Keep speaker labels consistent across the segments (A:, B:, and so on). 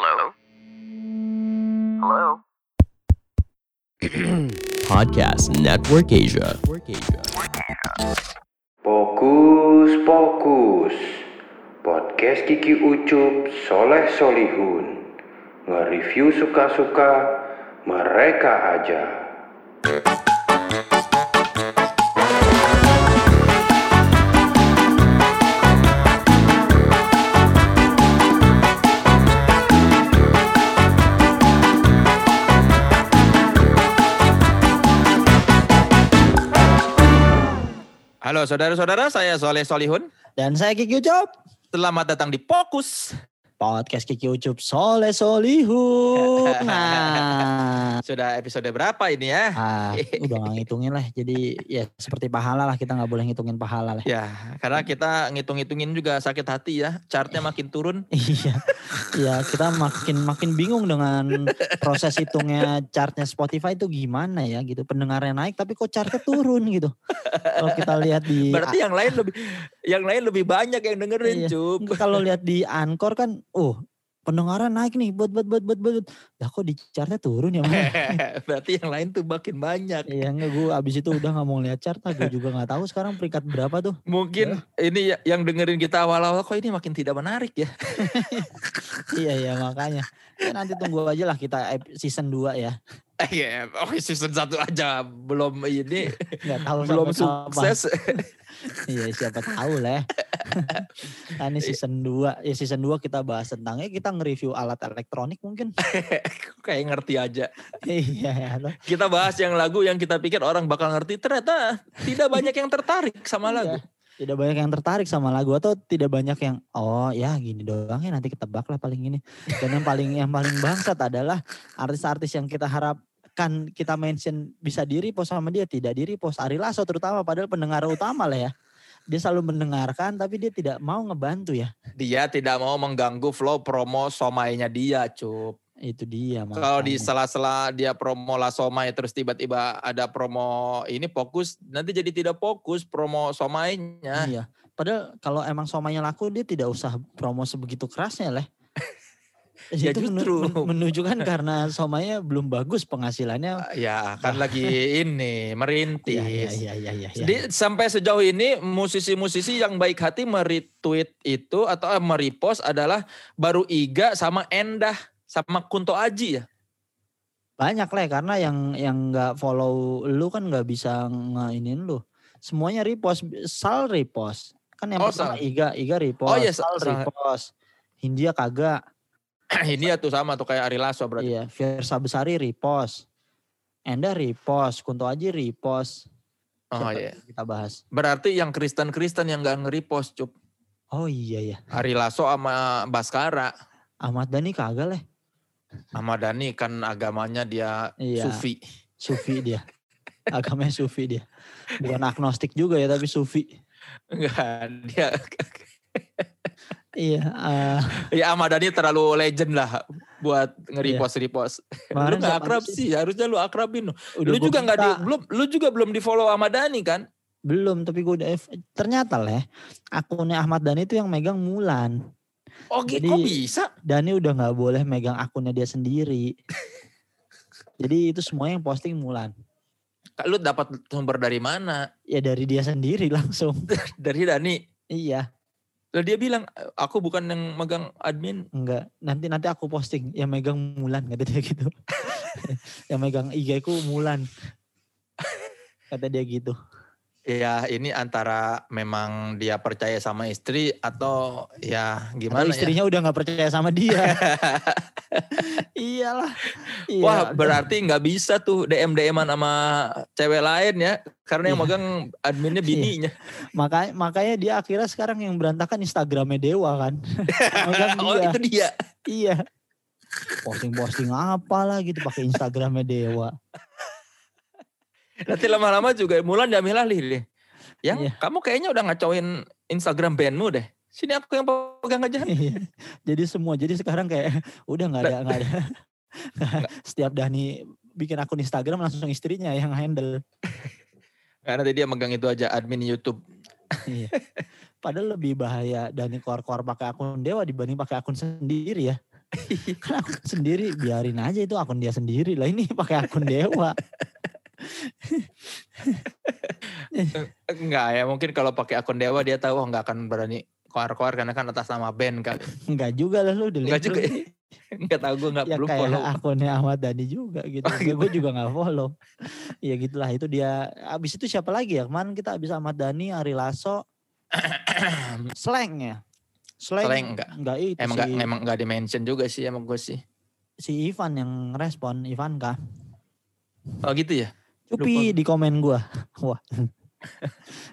A: Hello? Hello?
B: Podcast Network Asia.
C: Fokus, fokus. Podcast Kiki Ucup Soleh Solihun. Nge-review suka-suka mereka aja.
D: Halo saudara-saudara, saya Soleh Solihun.
E: Dan saya Kiki Ucup.
D: Selamat datang di Fokus.
E: Podcast Kiki Ucup Soleh Solihun. Nah,
D: Sudah episode berapa ini ya?
E: ah, udah gak ngitungin lah. Jadi ya seperti pahala lah. Kita gak boleh ngitungin pahala lah.
D: Ya, karena kita ngitung-ngitungin juga sakit hati ya. Chartnya makin turun.
E: Iya, iya kita makin makin bingung dengan proses hitungnya chartnya Spotify itu gimana ya gitu. Pendengarnya naik tapi kok chartnya turun gitu. Kalau kita lihat di
D: Berarti yang lain lebih yang lain lebih banyak yang dengerin,
E: Iya.
D: Cup.
E: Kalau lihat di Anchor kan, oh pendengaran naik nih, buat buat buat buat buat. Lah kok di chartnya turun ya?
D: Berarti yang lain tuh makin banyak.
E: Iya enggak gue abis itu udah nggak mau lihat chart lah. Gue juga nggak tahu sekarang peringkat berapa tuh.
D: Mungkin ini ya- yang dengerin kita awal-awal kok ini makin tidak menarik ya.
E: iya iya makanya. Ya, nanti tunggu aja lah kita season 2 ya.
D: Iya, oke season 1 aja belum ini
E: Nggak tahu
D: belum sukses.
E: Iya siapa tahu lah. nah, ini season 2. Ya season 2 kita bahas tentang ya kita nge-review alat elektronik mungkin.
D: Kayak ngerti aja.
E: iya ya.
D: Kita bahas yang lagu yang kita pikir orang bakal ngerti ternyata tidak banyak yang tertarik sama lagu.
E: Iya. Tidak banyak yang tertarik sama lagu atau tidak banyak yang oh ya gini doang ya nanti ketebak lah paling ini. Dan yang paling yang paling bangsat adalah artis-artis yang kita harapkan kita mention bisa diri post sama dia tidak diri post Ari Lasso terutama padahal pendengar utama lah ya. Dia selalu mendengarkan tapi dia tidak mau ngebantu ya.
D: Dia tidak mau mengganggu flow promo somainya dia, Cup.
E: Itu dia
D: Kalau di sela-sela dia promo lah somai terus tiba-tiba ada promo ini fokus, nanti jadi tidak fokus promo somainya.
E: Iya. Padahal kalau emang somanya laku dia tidak usah promo sebegitu kerasnya lah.
D: Ya
E: itu menu-
D: justru.
E: men- menunjukkan karena somanya belum bagus penghasilannya.
D: Ya, kan lagi ini merintis.
E: Iya iya iya iya. iya.
D: Jadi sampai sejauh ini musisi-musisi yang baik hati meretweet itu atau eh, merepost adalah baru Iga sama Endah sama Kunto Aji ya.
E: banyak lah karena yang yang nggak follow lu kan nggak bisa ngeinin lu. Semuanya repost, Sal repost. Kan yang
D: Oh,
E: pertama
D: Sal.
E: Iga, Iga repost,
D: Oh iya,
E: Sal
D: Sal.
E: repost. Hindia kagak.
D: ini ya tuh sama tuh kayak Ari Lasso berarti.
E: Iya, Fiersa Besari repost. Enda repost, Kunto Aji repost.
D: Oh iya.
E: Kita bahas.
D: Berarti yang Kristen-Kristen yang gak nge-repost cup.
E: Oh iya ya.
D: Ari Lasso sama Baskara.
E: Ahmad Dhani kagak lah.
D: Sama Dani kan agamanya dia
E: Iya.
D: sufi.
E: Sufi dia. Agamanya Sufi dia. Bukan agnostik juga ya tapi Sufi.
D: Enggak, dia
E: Iya. eh,
D: ya Ahmad Dhani terlalu legend lah buat nge-repost-repost. lu
E: kemarin
D: gak
E: siapa
D: akrab
E: sih?
D: sih, harusnya lu akrabin. lu.
E: Udah
D: Lu juga nggak di, belum, lu juga belum di follow Ahmad Dhani kan?
E: Belum, tapi gue udah ternyata lah akunnya Ahmad Dhani itu yang megang Mulan.
D: Oh gitu,
E: Jadi-
D: kok bisa?
E: Dhani udah nggak boleh megang akunnya dia sendiri. Jadi itu semua yang posting Mulan.
D: Lu dapat sumber dari mana?
E: Ya dari dia sendiri langsung.
D: Dari Dani.
E: iya,
D: Lah dia bilang, aku bukan yang megang admin.
E: enggak. Nanti nanti aku posting yang megang Mulan kata dia gitu. yang megang IG ku Mulan. Kata dia gitu.
D: Ya ini antara memang dia percaya sama istri atau ya
E: Atau
D: gimana ya?
E: istrinya udah nggak percaya sama dia. Iyalah. Iya.
D: Wah berarti nggak bisa tuh DM DM-an sama cewek lain ya. Karena yang
E: Iya.
D: megang adminnya bininya.
E: makanya makanya dia akhirnya sekarang yang berantakan Instagramnya Dewa kan.
D: Oh
E: dia.
D: itu dia.
E: Iya. Posting-posting apa lah gitu pakai Instagramnya Dewa.
D: Nanti lama-lama juga Mulan diambil alih deh. Yang
E: Iya.
D: kamu kayaknya udah ngacauin Instagram bandmu deh. Sini aku yang pegang aja.
E: Iya. jadi semua jadi sekarang kayak udah nggak ada nggak ada. Setiap Dani bikin akun Instagram langsung istrinya yang handle.
D: Karena nanti dia megang itu aja admin YouTube.
E: Iya. Padahal lebih bahaya Dani kor-kor pakai akun Dewa dibanding pakai akun sendiri ya. kan akun sendiri biarin aja itu akun dia sendiri lah ini pakai akun dewa
D: Enggak ya, mungkin kalau pakai akun Dewa dia tahu oh, nggak akan berani keluar-keluar karena kan atas nama band kali.
E: Enggak juga lah lu
D: Enggak
E: delete
D: juga.
E: lu.
D: Enggak tahu gue nggak
E: ya
D: belum
E: kayak
D: follow.
E: akunnya Ahmad Dhani juga gitu.
D: Oh, gitu.
E: Gue juga nggak follow. ya gitulah itu dia. Abis itu siapa lagi ya? Kemarin kita abis Ahmad Dhani, Ari Lasso, Slang ya. Slang,
D: Slang enggak.
E: Enggak itu
D: Emang
E: si,
D: nggak emang nggak di mention juga sih emang gue sih.
E: si Ivan yang respon, Ivan kah?
D: Oh gitu ya.
E: Cupi di komen gua. Wah.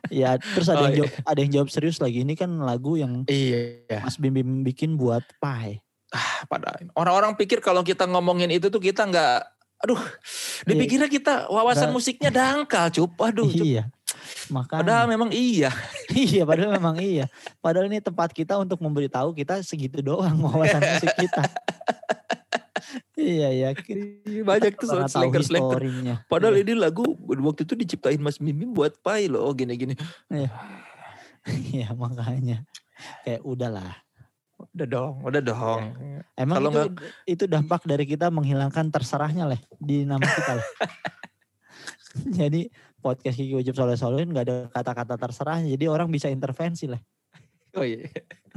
E: ya terus ada
D: Oh,
E: yang jawab, ada yang jawab serius lagi. Ini kan lagu yang
D: Iya.
E: Mas Bim Bim bikin buat Pai.
D: Pada orang-orang pikir kalau kita ngomongin itu tuh kita nggak, aduh, dipikirnya kita wawasan
E: Nggak.
D: musiknya dangkal, cup. Aduh, cup.
E: Iya. Makanya.
D: Padahal memang iya.
E: iya, padahal memang iya. Padahal ini tempat kita untuk memberitahu kita segitu doang wawasan musik kita. iya, ya.
D: Banyak tuh
E: tahu
D: slanker-slanker.
E: historinya.
D: Padahal
E: Iya.
D: ini lagu waktu itu diciptain Mas Mimim buat Pai loh, gini-gini.
E: Iya, makanya. Kayak udahlah.
D: Udah dong, udah dong.
E: Emang
D: Kalau
E: itu, itu dampak dari kita menghilangkan terserahnya lah di nama kita jadi podcast Kiki Ujub Soleh Solihin gak ada kata-kata terserah. Jadi orang bisa intervensi lah.
D: Oh iya.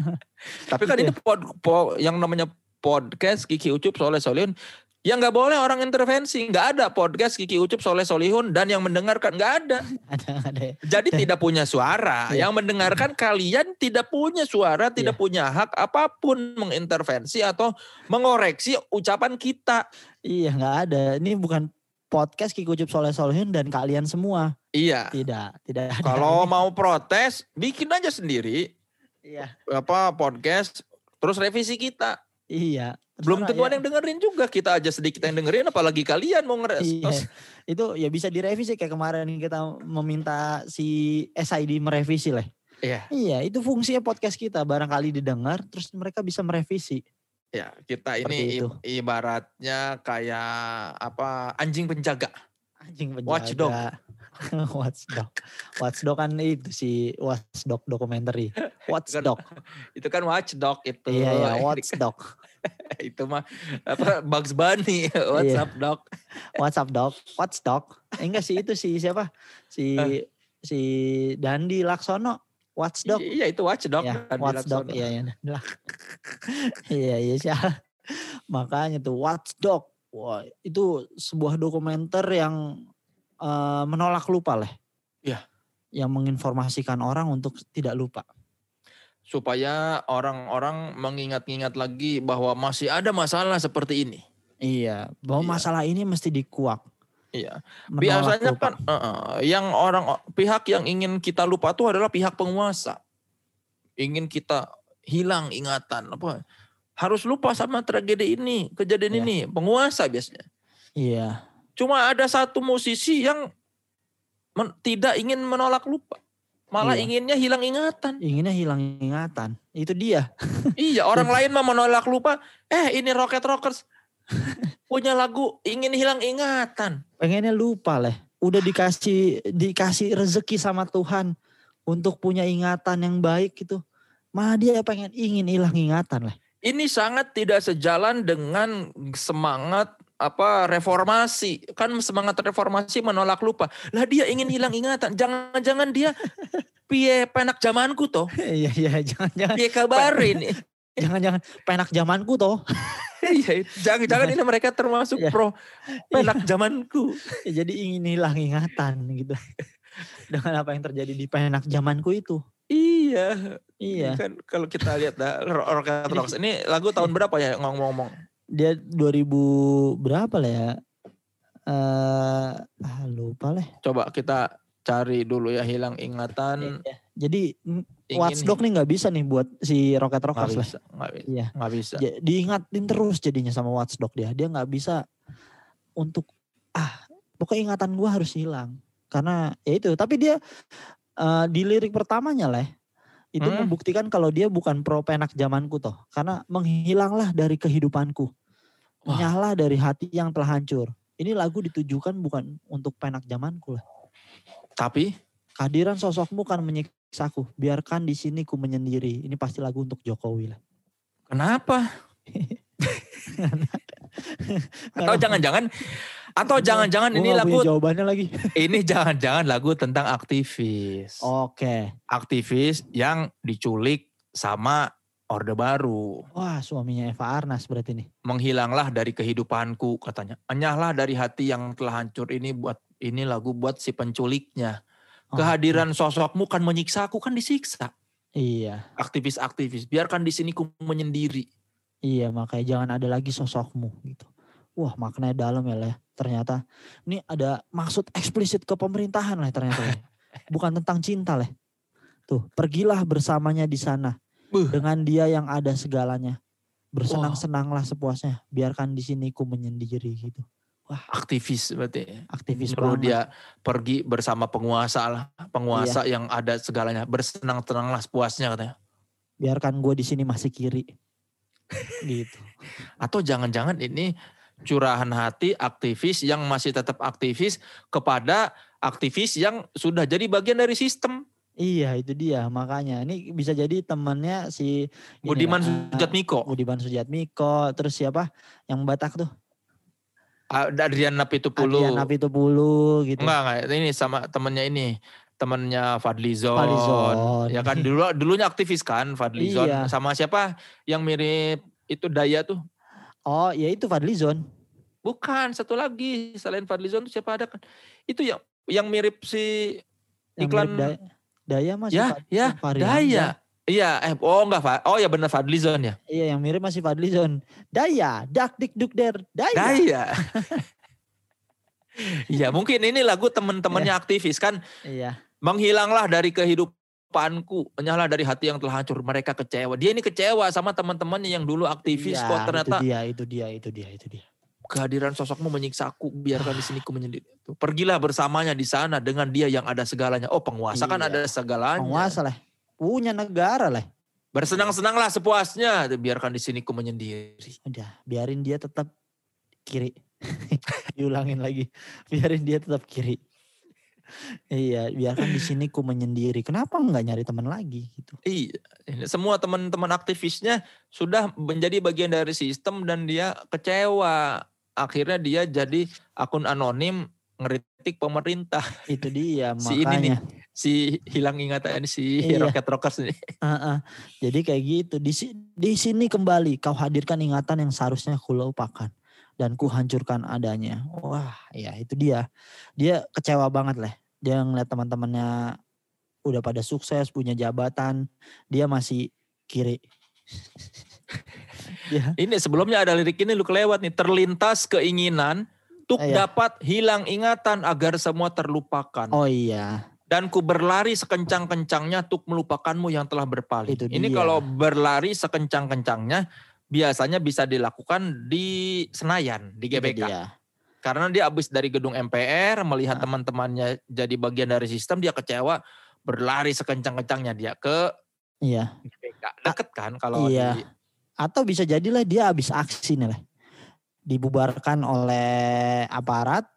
D: Tapi kan
E: Gitu
D: ini pod, po- yang namanya podcast Kiki Ucup Soleh Solihun. yang nggak boleh orang intervensi. Nggak ada podcast Kiki Ucup Soleh Solihun dan yang mendengarkan nggak ada.
E: Ada ada.
D: Jadi tidak punya suara.
E: Iya.
D: Yang mendengarkan kalian tidak punya suara, tidak punya hak apa pun mengintervensi atau mengoreksi ucapan kita.
E: Iya nggak ada. Ini bukan podcast Kiki Ucup Soleh Solihin dan kalian semua.
D: Iya.
E: Tidak, tidak ada.
D: Kalau mau protes, bikin aja sendiri
E: Iya,
D: apa podcast terus revisi kita.
E: Iya.
D: Belum tentu
E: ya.
D: ada yang dengerin juga. Kita aja sedikit yang dengerin apalagi kalian mau ngeres.
E: Iya. Itu ya bisa direvisi kayak kemarin kita meminta si SID merevisi lah.
D: Iya.
E: Iya, itu fungsinya podcast kita. Barangkali didengar, terus mereka bisa merevisi.
D: Ya, kita ini ibaratnya kayak apa anjing penjaga.
E: Anjing penjaga.
D: Watchdog.
E: Watchdog. Watchdog kan itu si Watchdog dokumenter. Watchdog.
D: Itu kan watchdog itu.
E: Iya, ya,
D: Ini-
E: Watchdog.
D: itu mah apa Bugs Bunny, WhatsApp dog.
E: WhatsApp dog. Watchdog. Eh, enggak sih itu si siapa? Si
D: Eh.
E: si Dandi Laksono. Watchdog.
D: Iya, itu watchdog.
E: ya,
D: kan,
E: Watchdog. Iya, iya. Iya, iya sih. Makanya tuh Watchdog. Wah, itu sebuah dokumenter yang eh, menolak lupa lah.
D: Iya.
E: Yang menginformasikan orang untuk tidak lupa.
D: Supaya orang-orang mengingat-ingat lagi bahwa masih ada masalah seperti ini.
E: Iya, bahwa
D: Iya.
E: masalah ini mesti dikuak.
D: Iya.
E: menolak
D: Biasanya
E: lupa.
D: kan eh, eh, yang orang pihak yang ingin kita lupa tuh adalah pihak penguasa. Ingin kita hilang ingatan apa? Harus lupa sama tragedi ini, kejadian
E: Iya.
D: ini, penguasa biasanya.
E: Iya,
D: Cuma ada satu musisi yang men- tidak ingin menolak lupa. Malah
E: Iya.
D: inginnya hilang ingatan.
E: inginnya hilang ingatan. Itu dia.
D: iya, orang lain mah menolak lupa. Eh, ini Rocket Rockers punya lagu ingin hilang ingatan.
E: Pengennya lupa lah. Udah dikasih dikasih rezeki sama Tuhan untuk punya ingatan yang baik gitu. Malah dia pengen ingin hilang ingatan lah.
D: Ini sangat tidak sejalan dengan semangat apa reformasi. Kan semangat reformasi menolak lupa. Lah dia ingin hilang ingatan. Jangan-jangan dia piye penak zamanku toh.
E: Iya iya jangan-jangan
D: Piye kabarin.
E: jangan-jangan penak zamanku toh.
D: Iya, jangan-jangan ini mereka termasuk
E: Iya.
D: pro penak zamanku.
E: Ya, Jadi ingin hilang ingatan gitu. Dengan apa yang terjadi di penak zamanku itu.
D: Iya,
E: Iya.
D: kan kalau kita lihat dah Ro- Rocket Rocks ini lagu tahun berapa ya ngomong-ngomong?
E: Dia 2000 berapa lah ya? Eh ah, lupa lah.
D: Coba kita cari dulu ya hilang ingatan.
E: Iya. Jadi mm,
D: Ingin
E: Watchdog nih nggak bisa nih buat si Rocket Rockers lah.
D: bisa, nggak bisa,
E: Iya.
D: nggak bisa.
E: Ja- diingatin terus jadinya sama Watchdog dia. Dia nggak bisa untuk ah pokoknya ingatan gua harus hilang karena ya itu. Tapi dia eh, di lirik pertamanya lah itu
D: Hmm.
E: membuktikan kalau dia bukan pro penak zamanku toh. Karena menghilanglah dari kehidupanku,
D: Wah.
E: nyala dari hati yang telah hancur. Ini lagu ditujukan bukan untuk penak zamanku lah.
D: Tapi
E: Kehadiran sosokmu kan menyiksaku. Biarkan di sini ku menyendiri. Ini pasti lagu untuk Jokowi lah.
D: kenapa? Atau jangan-jangan atau jangan-jangan ini lagu
E: jawabannya lagi.
D: ini jangan-jangan lagu tentang aktivis.
E: Oke.
D: Aktivis yang diculik sama Orde Baru.
E: Wah, suaminya Eva Arnas berarti nih.
D: Menghilanglah dari kehidupanku katanya. Enyahlah dari hati yang telah hancur ini buat ini lagu buat si penculiknya.
E: Oh,
D: Kehadiran sosokmu kan menyiksa aku kan disiksa.
E: Iya.
D: Aktivis-aktivis biarkan di sini ku menyendiri.
E: Iya, makanya jangan ada lagi sosokmu gitu. Wah, maknanya dalam ya, Leh. Ternyata ini ada maksud eksplisit ke pemerintahan lah ternyata. Bukan tentang cinta, Leh. Tuh, pergilah bersamanya di sana.
D: Buh.
E: Dengan dia yang ada segalanya. Bersenang-senanglah sepuasnya. Biarkan di sini ku menyendiri gitu.
D: Aktivis berarti.
E: Aktivis
D: Perlu
E: banget.
D: dia pergi bersama penguasa lah. Penguasa
E: Iya.
D: yang ada segalanya. Bersenang-senanglah sepuasnya katanya.
E: Biarkan gue di sini masih kiri. gitu.
D: Atau jangan-jangan ini curahan hati aktivis yang masih tetap aktivis kepada aktivis yang sudah jadi bagian dari sistem.
E: Iya, itu dia. Makanya ini bisa jadi temannya si ini
D: Budiman
E: lah,
D: Sujatmiko.
E: Budiman Sujatmiko, terus siapa? Yang Batak tuh?
D: Adrian Napitupulu.
E: Adrian Napitupulu gitu.
D: Enggak, enggak. Ini sama temennya ini. Temennya Fadlizon.
E: Fadlizon.
D: Ya kan dulu dulunya aktivis kan Fadlizon.
E: Iya.
D: Sama siapa yang mirip itu Daya tuh?
E: Oh, ya itu Fadlizon.
D: Bukan, satu lagi selain Fadlizon tuh siapa ada kan? Itu yang yang mirip si
E: Yang
D: Iklan-
E: mirip Daya, Daya masih
D: ya,
E: Fad-
D: ya,
E: Fahri
D: Daya. Iya, eh oh enggak, oh ya benar Fadlizon ya.
E: Iya, yang mirip masih Fadlizon. Daya, dak dik duk der. Daya.
D: Daya. Iya, mungkin ini lagu temen-temennya aktivis kan
E: Iya.
D: menghilanglah dari kehidupanku, enyahlah dari hati yang telah hancur. Mereka kecewa. Dia ini kecewa sama teman-temannya yang dulu aktivis
E: Iya,
D: kok ternyata
E: itu dia, itu dia, itu dia, itu dia.
D: kehadiran sosokmu menyiksa aku, biarkan di sini ku menyendiri. Pergilah bersamanya di sana dengan dia yang ada segalanya. Oh, penguasa kan
E: Iya.
D: ada segalanya.
E: Penguasa lah. Punya negara lah.
D: Bersenang-senanglah sepuasnya, biarkan di sini ku menyendiri.
E: Udah, biarin dia tetap kiri. Diulangin lagi. Biarin dia tetap kiri. Iya, biarkan di sini ku menyendiri. Kenapa nggak nyari teman lagi gitu?
D: Iya, semua teman-teman aktivisnya sudah menjadi bagian dari sistem dan dia kecewa. Akhirnya dia jadi akun anonim ngeritik pemerintah.
E: Itu dia
D: Si ini nih,
E: makanya.
D: si hilang ingatan si
E: Iya.
D: Rocket Rockers ini.
E: Heeh. Jadi kayak gitu. Di, di sini kembali kau hadirkan ingatan yang seharusnya ku lupakan dan ku hancurkan adanya. Wah, ya itu dia. Dia kecewa banget lah. Dia ngeliat teman-temannya udah pada sukses, punya jabatan, dia masih kiri. dia
D: Ini sebelumnya ada lirik ini lu kelewat nih. Terlintas keinginan untuk
E: Iya.
D: dapat hilang ingatan agar semua terlupakan.
E: Oh iya,
D: Dan ku berlari sekencang-kencangnya untuk melupakanmu yang telah berpaling.
E: Itu
D: Ini kalau berlari sekencang-kencangnya biasanya bisa dilakukan di Senayan, di GBK.
E: dia.
D: Karena dia habis dari gedung MPR, melihat
E: Ah.
D: teman-temannya jadi bagian dari sistem, dia kecewa, berlari sekencang-kencangnya dia ke
E: Iya.
D: GBK. Deket kan kalau
E: iya.
D: di
E: Atau bisa jadilah dia habis aksi nih lah. Dibubarkan oleh aparat,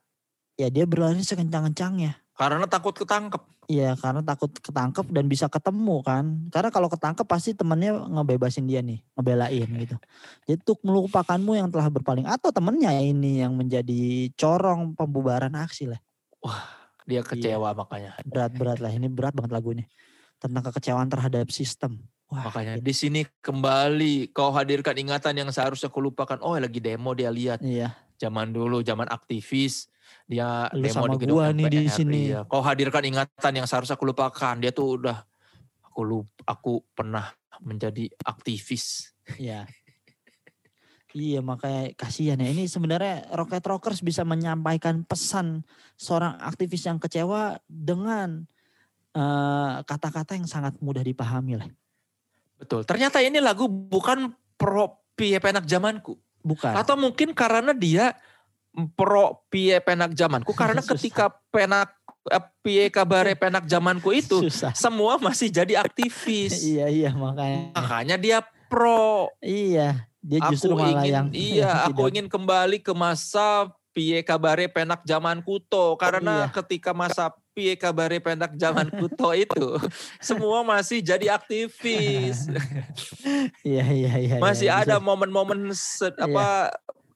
E: ya dia berlari sekencang-kencangnya.
D: karena takut ketangkep.
E: Iya karena takut ketangkep dan bisa ketemu kan. Karena kalau ketangkep pasti temennya ngebebasin dia nih, ngebelain gitu. Jadi untuk melupakanmu yang telah berpaling atau temennya ini yang menjadi corong pembubaran aksi lah.
D: Dia
E: Iya.
D: kecewa makanya.
E: Berat-berat lah ini berat banget lagu ini. Tentang kekecewaan terhadap sistem. Wah,
D: Makanya di sini kembali kau hadirkan ingatan yang seharusnya kulupakan. Oh lagi demo dia lihat
E: iya.
D: zaman dulu, zaman aktivis. Dia
E: Lu
D: demo
E: sama
D: di gedung
E: gua nih di
D: MPR,
E: sini.
D: iya. Kau hadirkan ingatan yang seharusnya kulupakan. Dia tuh udah aku lupa, aku pernah menjadi aktivis.
E: Iya. Iya makanya kasihan ya. Ini sebenarnya Rocket Rockers bisa menyampaikan pesan seorang aktivis yang kecewa dengan eh, kata-kata yang sangat mudah dipahami lah.
D: Betul. Ternyata ini lagu bukan pro penak zamanku.
E: Bukan.
D: Atau mungkin karena dia pro pie penak zamanku. Karena
E: Susah.
D: ketika penak eh, pie kabare penak zamanku itu
E: Susah.
D: semua masih jadi aktivis.
E: Iya iya makanya.
D: Makanya dia pro.
E: Iya. Dia justru
D: aku
E: malah
D: ingin
E: yang
D: iya,
E: yang
D: aku
E: tidak-
D: ingin kembali ke masa pie kabare penak zamanku to karena
E: Iya.
D: ketika masa Pie Kabare Penak zaman Kuto itu semua masih jadi aktivis.
E: Iya iya iya.
D: masih
E: iya,
D: ada momen-momen se- apa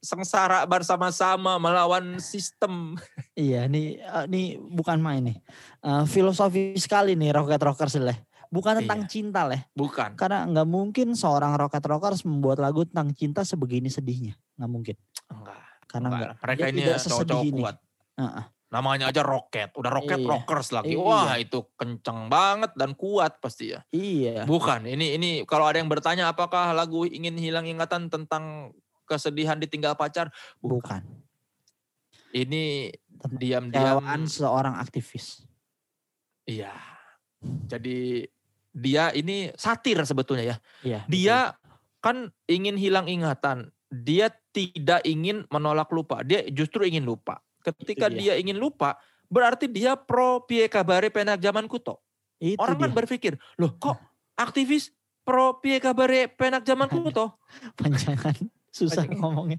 D: sengsara bersama-sama melawan sistem.
E: Iya, nih eh, nih bukan main nih. Eh, filosofi sekali nih Rocket Rockers leh. Bukan tentang
D: Iya.
E: cinta leh.
D: Bukan.
E: Karena nggak mungkin seorang Rocket Rockers membuat lagu tentang cinta sebegini sedihnya. Nggak mungkin.
D: Enggak.
E: Karena
D: enggak.
E: nggak.
D: Mereka ini cowok-cowok
E: ini.
D: kuat.
E: Heeh.
D: Namanya aja roket, udah roket
E: Iya.
D: rockers lagi.
E: Iya.
D: Wah, itu kenceng banget dan kuat pasti ya.
E: Iya.
D: Bukan, ini ini kalau ada yang bertanya apakah lagu ingin hilang ingatan tentang kesedihan ditinggal pacar?
E: Bukan.
D: Ini
E: Tentang
D: diam-diam
E: seorang aktivis.
D: Iya. Jadi dia ini satir sebetulnya ya.
E: Iya.
D: Dia kan ingin hilang ingatan. Dia tidak ingin menolak lupa. Dia justru ingin lupa. Ketika
E: dia.
D: dia. ingin lupa, berarti dia pro pie kabare penak zaman kuto.
E: betul. Itu
D: Orang kan
E: dia.
D: berpikir, loh kok aktivis pro pie kabare penak zaman kuto?
E: panjangan susah ngomongnya.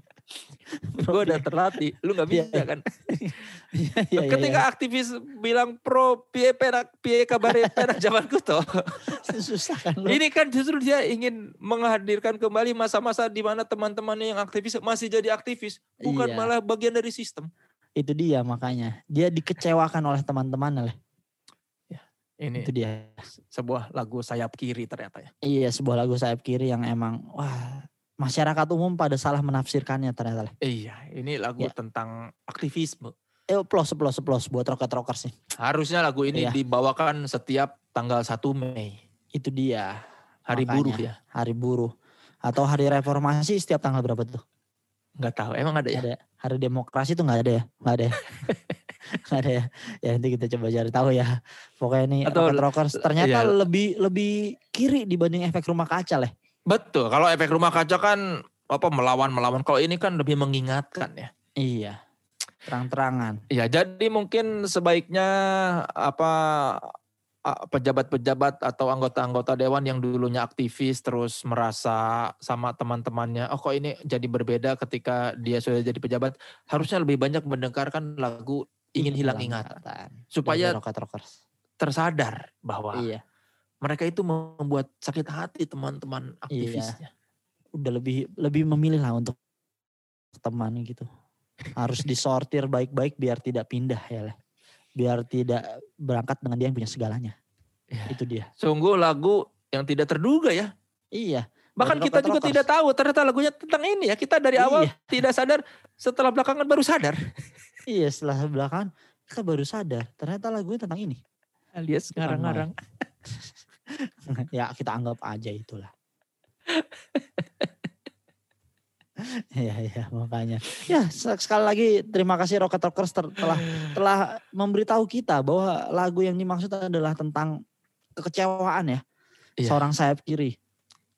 D: Gue udah terlatih, lu nggak
E: Iya,
D: bisa
E: iya.
D: kan?
E: Iya, iya, iya,
D: Ketika aktivis bilang pro pie penak pie kabare penak zaman kuto,
E: susah kan lu.
D: Ini kan justru dia ingin menghadirkan kembali masa-masa di mana teman-temannya yang aktivis masih jadi aktivis, bukan
E: Iya.
D: malah bagian dari sistem.
E: Itu dia makanya. Dia dikecewakan oleh teman-temannya leh.
D: Ini
E: Itu dia.
D: sebuah lagu sayap kiri ternyata ya.
E: Iya sebuah lagu sayap kiri yang emang wah masyarakat umum pada salah menafsirkannya ternyata.
D: Iya, ini lagu
E: Ya.
D: tentang aktivisme.
E: Eh plus plus plus buat rocket rockers nih.
D: Harusnya lagu ini
E: Iya.
D: dibawakan setiap tanggal 1 Mei,
E: Itu dia.
D: hari
E: Makanya.
D: buruh ya.
E: Hari buruh. Atau hari reformasi setiap tanggal berapa tuh?
D: Nggak tahu, emang ada ya?
E: Ada. Hari demokrasi tuh nggak ada ya? Nggak ada ya? Nggak ada ya? Ya nanti kita coba cari tahu ya. Pokoknya nih
D: Atau-
E: Rocket Rockers ternyata
D: iya.
E: lebih lebih kiri dibanding efek rumah kaca leh.
D: Betul, kalau efek rumah kaca kan apa melawan-melawan. Kalau ini kan lebih mengingatkan ya.
E: Iya. Terang-terangan.
D: Ya, jadi mungkin sebaiknya apa pejabat-pejabat atau anggota-anggota dewan yang dulunya aktivis terus merasa sama teman-temannya, oh kok ini jadi berbeda ketika dia sudah jadi pejabat, harusnya lebih banyak mendengarkan lagu ingin hilang ingatan supaya tersadar bahwa
E: Iya.
D: Mereka itu membuat sakit hati teman-teman
E: Iya.
D: aktivisnya.
E: Udah lebih lebih memilih lah untuk teman gitu. Harus disortir baik-baik biar tidak pindah ya leh. Biar tidak berangkat dengan dia yang punya segalanya.
D: Iya.
E: Itu dia.
D: Sungguh lagu yang tidak terduga ya.
E: Iya.
D: Bahkan
E: Dari
D: kita juga
E: Rockers.
D: tidak tahu ternyata lagunya tentang ini ya. Kita dari awal
E: Iya.
D: tidak sadar, setelah belakangan baru sadar.
E: Iya setelah belakangan kita baru sadar ternyata lagunya tentang ini.
D: Alias ngarang-ngarang.
E: ya kita anggap aja itulah. Iya iya makanya. Ya se- sekali lagi terima kasih Rocket Rockers telah telah memberitahu kita bahwa lagu yang dimaksud adalah tentang kekecewaan ya.
D: Iya.
E: Seorang sayap kiri.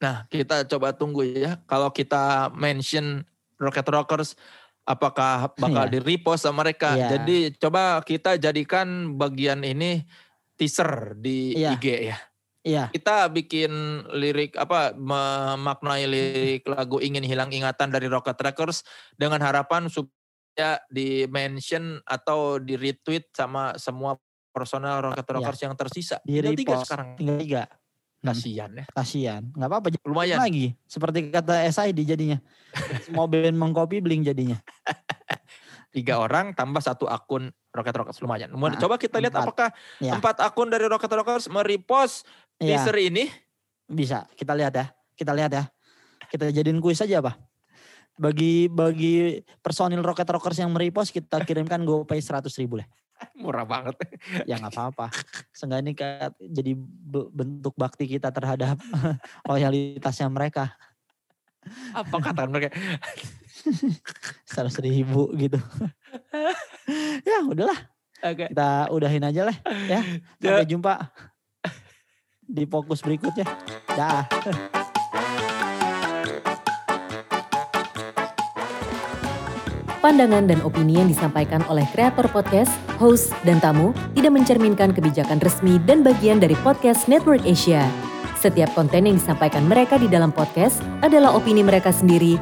D: Nah, kita coba tunggu ya. Kalau kita mention Rocket Rockers, apakah bakal
E: Iya.
D: di repost sama mereka?
E: Iya.
D: Jadi coba kita jadikan bagian ini teaser di
E: Iya.
D: IG ya.
E: Iya.
D: Kita bikin lirik apa memaknai lirik lagu ingin hilang ingatan dari Rocket Rockers dengan harapan supaya di mention atau di retweet sama semua personal Rocket. Rockers yang tersisa.
E: Di
D: Tinggal tiga sekarang.
E: Tinggal tiga. Hmm.
D: Kasian ya.
E: Kasian. Nggak apa-apa.
D: Lumayan.
E: Lagi. Seperti kata SID jadinya. Mau band mengcopy bling jadinya.
D: Tiga orang tambah satu akun Rocket Rockers lumayan.
E: Nah,
D: Coba kita lihat
E: empat.
D: apakah
E: Ya.
D: empat akun dari Rocket Rockers merepost
E: Iya.
D: teaser ini.
E: Bisa, kita lihat ya. Kita lihat ya. Kita jadiin kuis aja apa? Bagi bagi personil Rocket Rockers yang merepost kita kirimkan GoPay 100 ribu lah.
D: Murah banget.
E: Ya nggak apa-apa. Seenggaknya ini kayak jadi be- bentuk bakti kita terhadap loyalitasnya mereka.
D: Apa kata mereka?
E: 100 ribu gitu. ya udahlah.
D: Oke.
E: Kita udahin aja lah ya. Sampai jumpa di fokus berikutnya. Dah.
F: Pandangan dan opini yang disampaikan oleh kreator podcast, host, dan tamu tidak mencerminkan kebijakan resmi dan bagian dari podcast Network Asia. Setiap konten yang disampaikan mereka di dalam podcast adalah opini mereka sendiri